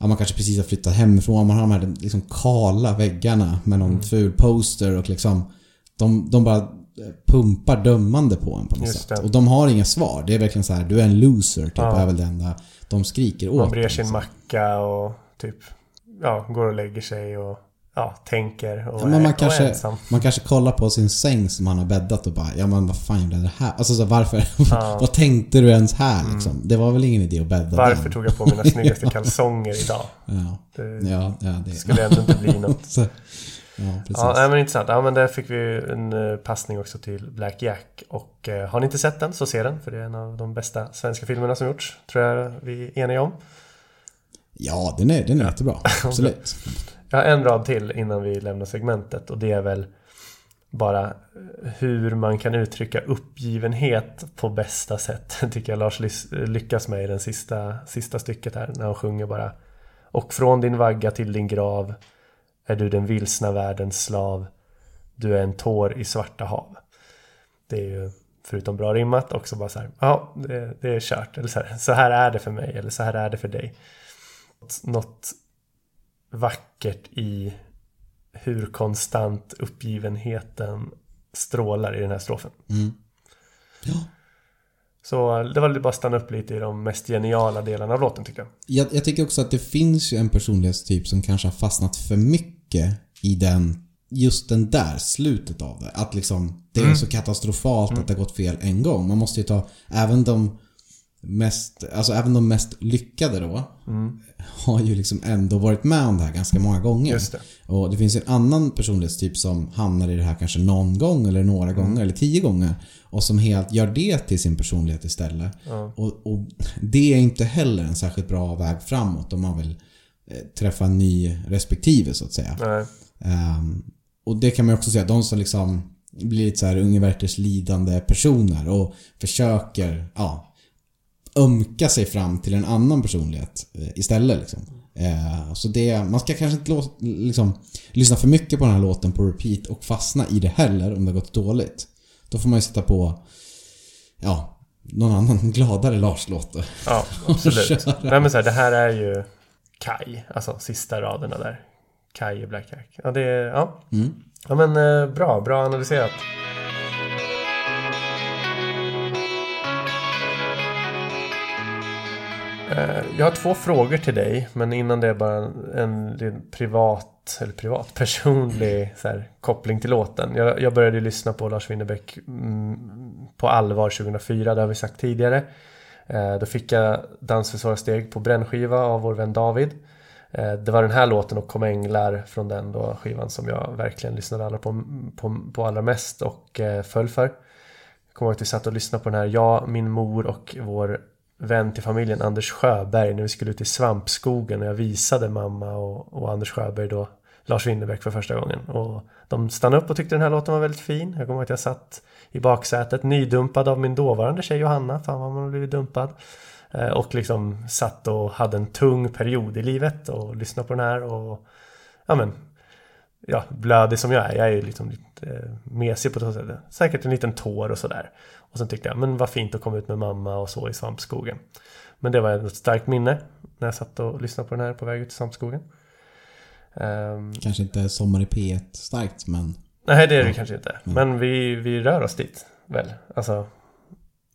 S2: ja man kanske precis har flyttat hemifrån, man har de här liksom kala väggarna med någon mm. ful poster och liksom, de, de bara pumpar dömande på en på något sätt. Och de har inga svar. Det är verkligen så här, du är en loser, typ, ja. är väl det enda de skriker åt.
S1: Man brer sin macka och typ, ja, går och lägger sig och ja, tänker och, ja, men
S2: man
S1: är,
S2: kanske,
S1: ensam.
S2: Man kanske kollar på sin säng som han har bäddat och bara Ja men vad fan gjorde jag det här? Alltså så varför? Ja. vad tänkte du ens här mm. liksom? Mm. Det var väl ingen idé att bädda
S1: Varför den? tog jag på mina snyggaste kalsonger idag?
S2: Ja,
S1: det,
S2: ja, ja, det
S1: skulle ändå inte bli något.
S2: så, ja, precis.
S1: Ja, men intressant. Ja, men där fick vi en eh, passning också till Black Jack. Och eh, har ni inte sett den så se den. För det är en av de bästa svenska filmerna som gjorts. Tror jag vi är eniga om.
S2: Ja, den är, den är jättebra. Absolut.
S1: Jag har en rad till innan vi lämnar segmentet och det är väl bara hur man kan uttrycka uppgivenhet på bästa sätt. tycker jag Lars lyckas med i den sista, sista stycket här när han sjunger bara Och från din vagga till din grav är du den vilsna världens slav. Du är en tår i svarta hav. Det är ju förutom bra rimmat också bara så här, ja, det, det är kört. Eller så här, så här är det för mig eller så här är det för dig. Något vackert i hur konstant uppgivenheten strålar i den här strofen.
S2: Mm. Ja.
S1: Så det var bara att stanna upp lite i de mest geniala delarna av låten tycker jag.
S2: jag. Jag tycker också att det finns ju en personlighetstyp som kanske har fastnat för mycket i den just den där slutet av det. Att liksom det är mm. så katastrofalt mm. att det har gått fel en gång. Man måste ju ta även de mest, alltså även de mest lyckade då mm. har ju liksom ändå varit med om det här ganska många gånger.
S1: Det.
S2: Och det finns en annan personlighetstyp som hamnar i det här kanske någon gång eller några mm. gånger eller tio gånger och som helt gör det till sin personlighet istället.
S1: Mm.
S2: Och, och, det är inte heller en särskilt bra väg framåt om man vill eh, träffa en ny respektive så att säga. Um, och det kan man ju också säga, de som liksom blir lite så här unge lidande personer och försöker, ja ömka sig fram till en annan personlighet eh, istället. Liksom. Eh, så det, man ska kanske inte låta, liksom, lyssna för mycket på den här låten på repeat och fastna i det heller om det har gått dåligt. Då får man ju sätta på ja, någon annan gladare Lars-låt.
S1: Ja, absolut. Nej men så här, det här är ju Kai, alltså sista raderna där. Kai i Black Jack. Ja, det är, ja.
S2: Mm.
S1: ja men eh, bra, bra analyserat. Eh, jag har två frågor till dig, men innan det är bara en, en privat, eller privat, personlig så här, koppling till låten. Jag, jag började lyssna på Lars Winnerbäck mm, på allvar 2004, det har vi sagt tidigare. Eh, då fick jag Dans för svåra steg på brännskiva av vår vän David. Eh, det var den här låten och Kom änglar från den då skivan som jag verkligen lyssnade alla på, på, på allra mest och eh, föll för. Jag kommer ihåg att vi satt och lyssnade på den här, jag, min mor och vår vän till familjen Anders Sjöberg när vi skulle ut i svampskogen och jag visade mamma och, och Anders Sjöberg då Lars Winnerbäck för första gången. Och de stannade upp och tyckte den här låten var väldigt fin. Jag kommer ihåg att jag satt i baksätet nydumpad av min dåvarande tjej Johanna. Fan vad man har blivit dumpad. Eh, och liksom satt och hade en tung period i livet och lyssnade på den här och ja men ja, blödig som jag är. Jag är ju liksom eh, mesig på sättet. Säkert en liten tår och sådär. Och sen tyckte jag, men vad fint att komma ut med mamma och så i svampskogen. Men det var ett starkt minne när jag satt och lyssnade på den här på väg ut i svampskogen. Um,
S2: kanske inte Sommar i P1 starkt men...
S1: Nej det är det ja, kanske inte. Men, men vi, vi rör oss dit väl. Alltså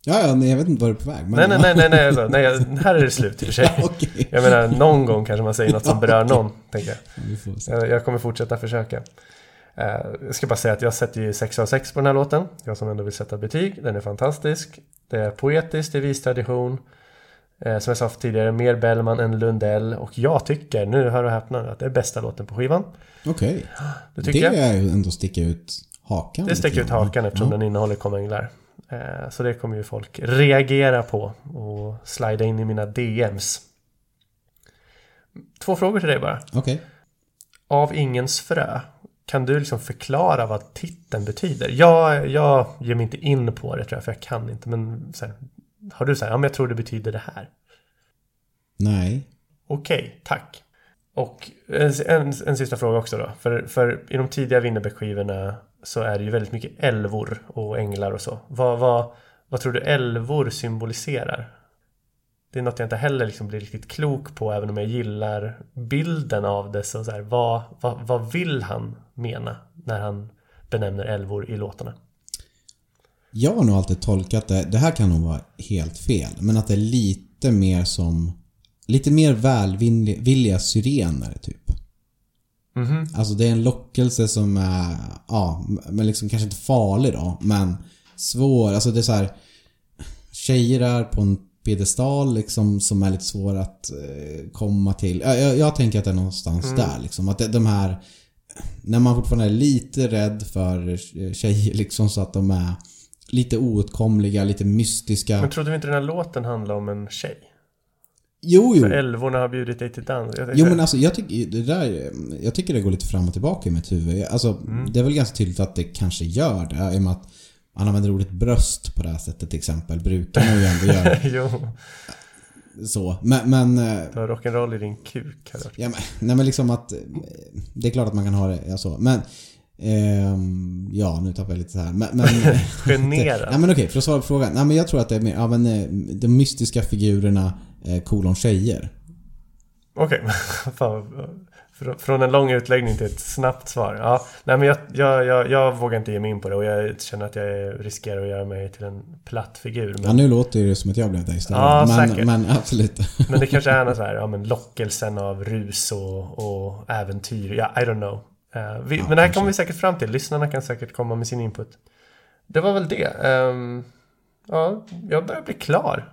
S2: Ja, ja, nej, jag vet inte var du är på väg. Men
S1: Nej, nej, nej, nej, nej, alltså, nej, här är det slut i och för sig.
S2: Okej.
S1: Jag menar, någon gång kanske man säger något som berör någon, tänker. Jag, jag kommer fortsätta försöka. Eh, jag ska bara säga att jag sätter ju 6 av 6 på den här låten. Jag som ändå vill sätta betyg. Den är fantastisk. Det är poetiskt, det är vis tradition. Eh, som jag sa tidigare, mer Bellman än Lundell. Och jag tycker, nu hör och häpna, att det är bästa låten på skivan.
S2: Okej.
S1: Det
S2: Det
S1: jag.
S2: är ju ändå sticka ut hakan.
S1: Det sticker ut hakan eftersom
S2: Ja.
S1: den innehåller konänglar. Eh, Så det kommer ju folk reagera på och slida in i mina DMs. Två frågor till dig bara.
S2: Okej.
S1: Av ingens frö. Kan du liksom förklara vad titeln betyder? Jag, jag ger mig inte in på det tror jag, för jag kan inte. Men här, har du så här, ja men jag tror det betyder det här.
S2: Nej.
S1: Okej, tack. Och en, en, en sista fråga också då. För, för i de tidiga Winnerbäck-skivorna så är det ju väldigt mycket älvor och änglar och så. Vad, vad, vad tror du älvor symboliserar? Det är något jag inte heller liksom blir riktigt klok på även om jag gillar bilden av det. Så så här, vad, vad, vad vill han mena när han benämner älvor i låtarna?
S2: Jag har nog alltid tolkat det, det här kan nog vara helt fel, men att det är lite mer som Lite mer välvilliga syrener typ.
S1: Mhm.
S2: Alltså det är en lockelse som är, ja, men liksom kanske inte farlig då, men svår. Alltså det är så här. Tjejer är på en piedestal liksom som är lite svår att eh, komma till. Jag, jag, jag tänker att det är någonstans
S1: Mm.
S2: där liksom. Att det, de här när man fortfarande är lite rädd för tjejer liksom så att de är lite oåtkomliga, lite mystiska.
S1: Men trodde vi inte den här låten handlar om en tjej?
S2: Jo, jo.
S1: För älvorna har bjudit dig till dans. Jag
S2: Jo
S1: tänkte-
S2: men alltså jag tycker det där, jag tycker det går lite fram och tillbaka i mitt huvud. Alltså
S1: Mm.
S2: det är väl ganska tydligt att det kanske gör det. I och med att man använder ordet bröst på det här sättet till exempel. Brukar man ju ändå göra
S1: jo,
S2: så. Men, men eh,
S1: du har rock'n'roll i din kuk. har.
S2: Ja, men, nej men liksom att... eh, Det är klart att man kan ha det ja, så. Men... ehm, ja, nu tappar jag lite så här. Men... men
S1: Generad.
S2: nej men okej, för att svara på frågan. Nej men jag tror att det är mer, ja men eh, de mystiska figurerna eh, kolon tjejer.
S1: Okej, fan, fr- från en lång utläggning till ett snabbt svar. Ja, nej men jag, jag, jag, jag vågar inte ge mig in på det och jag känner att jag riskerar att göra mig till en platt figur.
S2: Ja
S1: Men,
S2: nu låter det som att jag blev det istället.
S1: Ja,
S2: men,
S1: säkert.
S2: men absolut.
S1: men det kanske är något så här, ja men lockelsen av rus och, och äventyr. Ja, I don't know. Eh, vi,
S2: Ja,
S1: men det här kommer vi säkert fram till. Lyssnarna kan säkert komma med sin input. Det var väl det. Ehm, ja, jag börjar bli klar.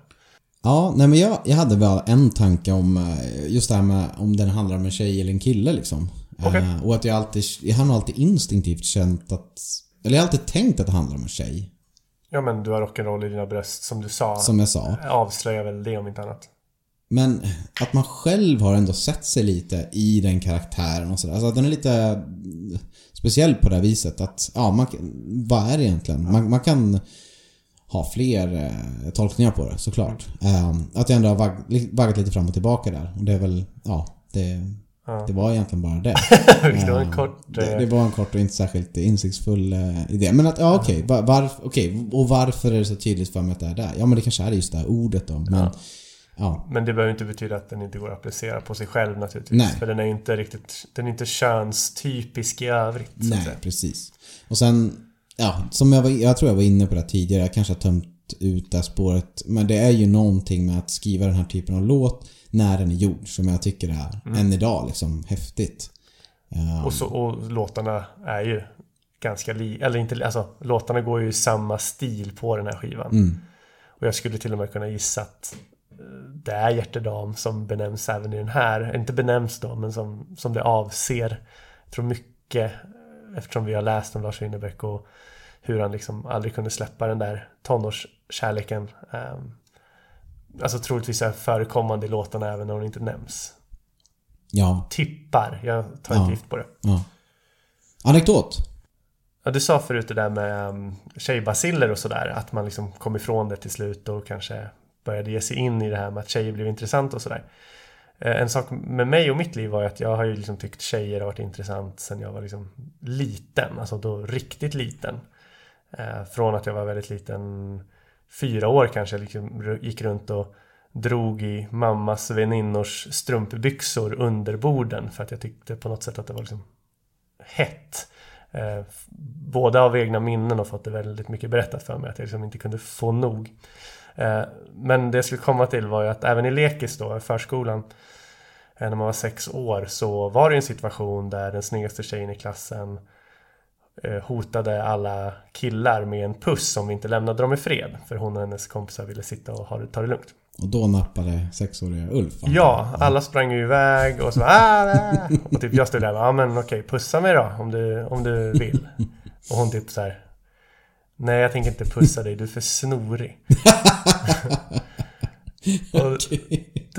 S2: Ja, nej men jag, jag hade bara en tanke om eh, just det här med om den handlar om en tjej eller en kille liksom.
S1: Okej.
S2: Eh, och att jag alltid, jag har nog alltid instinktivt känt att, eller jag har alltid tänkt att det handlar om en tjej.
S1: Ja men du har rock'n'roll i dina bröst som du sa.
S2: Som jag sa.
S1: Avslöjar väl det om inte annat.
S2: Men att man själv har ändå sett sig lite i den karaktären och sådär. Alltså att den är lite speciell på det här viset att, ja, man, vad är det egentligen? Man, man kan ha fler eh, tolkningar på det såklart. Eh, att jag ändå har vagg, li- vaggat lite fram och tillbaka där. Och det är väl, ja, det, det var egentligen bara det.
S1: Det var en
S2: Eh,
S1: kort...
S2: Det,
S1: eh,
S2: det var en kort och inte särskilt insiktsfull eh, idé. Men att, ja okej, var, var, okej, och varför är det så tydligt för mig att det är där? Ja men det kanske är just det här ordet då. Men, ja.
S1: Men det behöver inte betyda att den inte går att applicera på sig själv naturligtvis.
S2: Nej.
S1: För den är inte riktigt, den är inte könstypisk i övrigt.
S2: Nej, precis. Och sen, ja, som jag var, jag tror jag var inne på det tidigare, jag kanske har tömt ut det här spåret. Men det är ju någonting med att skriva den här typen av låt när den är gjord som jag tycker är, än idag, liksom häftigt. Ja,
S1: Och, så, och låtarna är ju ganska li... Eller inte, alltså låtarna går ju i samma stil på den här skivan.
S2: Mm.
S1: Och jag skulle till och med kunna gissa att eh, det är Hjärtedam som benämns även i den här. Inte benämns då, men som, som det avser. Jag tror mycket, eftersom vi har läst om Lars Winnerbäck och hur han liksom aldrig kunde släppa den där tonårskärleken. Um, alltså troligtvis är förekommande i låtarna även när hon inte nämns.
S2: ja,
S1: Tippar, jag tar
S2: Ja.
S1: inte gift på det.
S2: ja. Anekdot.
S1: Ja, du sa förut det där med um, tjejbaciller och sådär. Att man liksom kom ifrån det till slut och kanske började ge sig in i det här med att tjejer blev intressant och sådär. Eh, En sak med mig och mitt liv var ju att jag har ju liksom tyckt tjejer har varit intressant sen jag var liksom liten. Alltså då riktigt liten. Eh, Från att jag var väldigt liten, fyra år kanske, liksom gick runt och drog i mammas väninnors strumpbyxor under borden för att jag tyckte på något sätt att det var liksom hett. Eh, både av egna minnen och fått det väldigt mycket berättat för mig att jag liksom inte kunde få nog. Eh, men det jag skulle komma till var ju att även i lekis då, i förskolan, eh, när man var sex år så var det en situation där den snyggaste tjejen i klassen eh, hotade alla killar med en puss om vi inte lämnade dem i fred. För hon och hennes kompisar ville sitta och ha det, ta det lugnt.
S2: Och då nappade sexåriga Ulf.
S1: Ja,
S2: jag.
S1: alla sprang ju iväg och så ah, ah. Och typ jag stod där och ja men okej, pussa mig då om du, om du vill. Och hon typ så här. Nej, jag tänker inte pussa dig, du är för snorig. och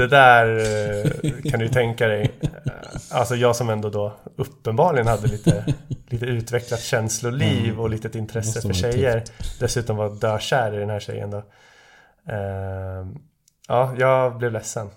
S1: det där eh, kan du tänka dig. eh, Alltså jag som ändå då uppenbarligen hade lite, lite utvecklat känsloliv och lite intresse för tjejer. Dessutom var dökär i den här tjejen då. Eh, Ja, jag blev ledsen.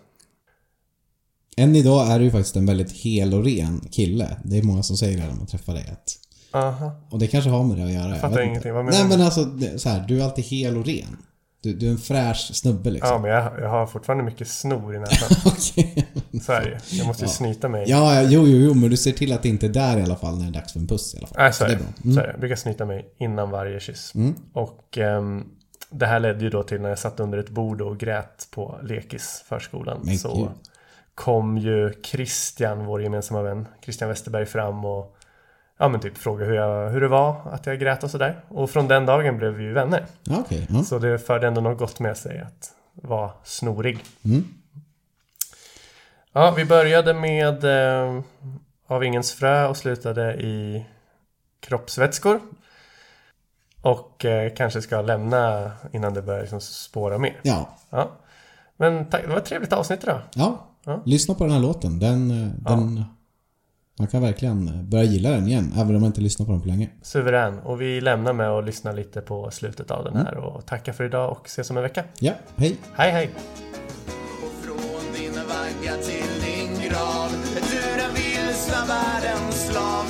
S2: Än idag är du ju faktiskt en väldigt hel och ren kille. Det är många som säger det när man träffar dig. Att,
S1: Aha.
S2: och det kanske har med det att göra. jag
S1: fattar
S2: vet
S1: ingenting.
S2: inte.
S1: Vad menar
S2: Nej
S1: du?
S2: men alltså, så här, du är alltid hel och ren. Du, du är en fräsch snubbe liksom.
S1: Ja, men jag, jag har fortfarande mycket snor i näsan.
S2: Okej.
S1: Så är det. Jag måste ju snyta mig.
S2: Ja, ja, jo, jo, jo, men du ser till att det inte är där i alla fall när det är dags för en puss i alla fall.
S1: Nej, så är
S2: det. Mm.
S1: Så är det. Jag brukar snyta mig innan varje kyss. Och ehm, det här ledde ju då till när jag satt under ett bord och grät på lekis förskolan.
S2: Men
S1: så
S2: gud.
S1: kom ju Christian, vår gemensamma vän, Christian Westerberg fram och ja, men typ frågade hur, jag, hur det var att jag grät och sådär. Och från den dagen blev vi ju vänner.
S2: Okej. ja.
S1: Så det förde ändå något gott med sig att vara snorig. Ja, vi började med eh, Av ingens frö och slutade i kroppsvätskor. Och eh, kanske ska lämna innan det börjar liksom spåra mer.
S2: Ja.
S1: Ja. Men tack, det var ett trevligt avsnitt idag.
S2: ja.
S1: Ja.
S2: Lyssna på den här låten. Den, eh, den... Man kan verkligen börja gilla den igen, även om man inte lyssnar på den på länge.
S1: Suverän. Och vi lämnar med att lyssna lite på slutet av den här. Och tacka för idag och ses om en vecka.
S2: Ja, hej!
S1: Hej hej!
S3: Och från din vagga till din grav är du den vilsna världens slav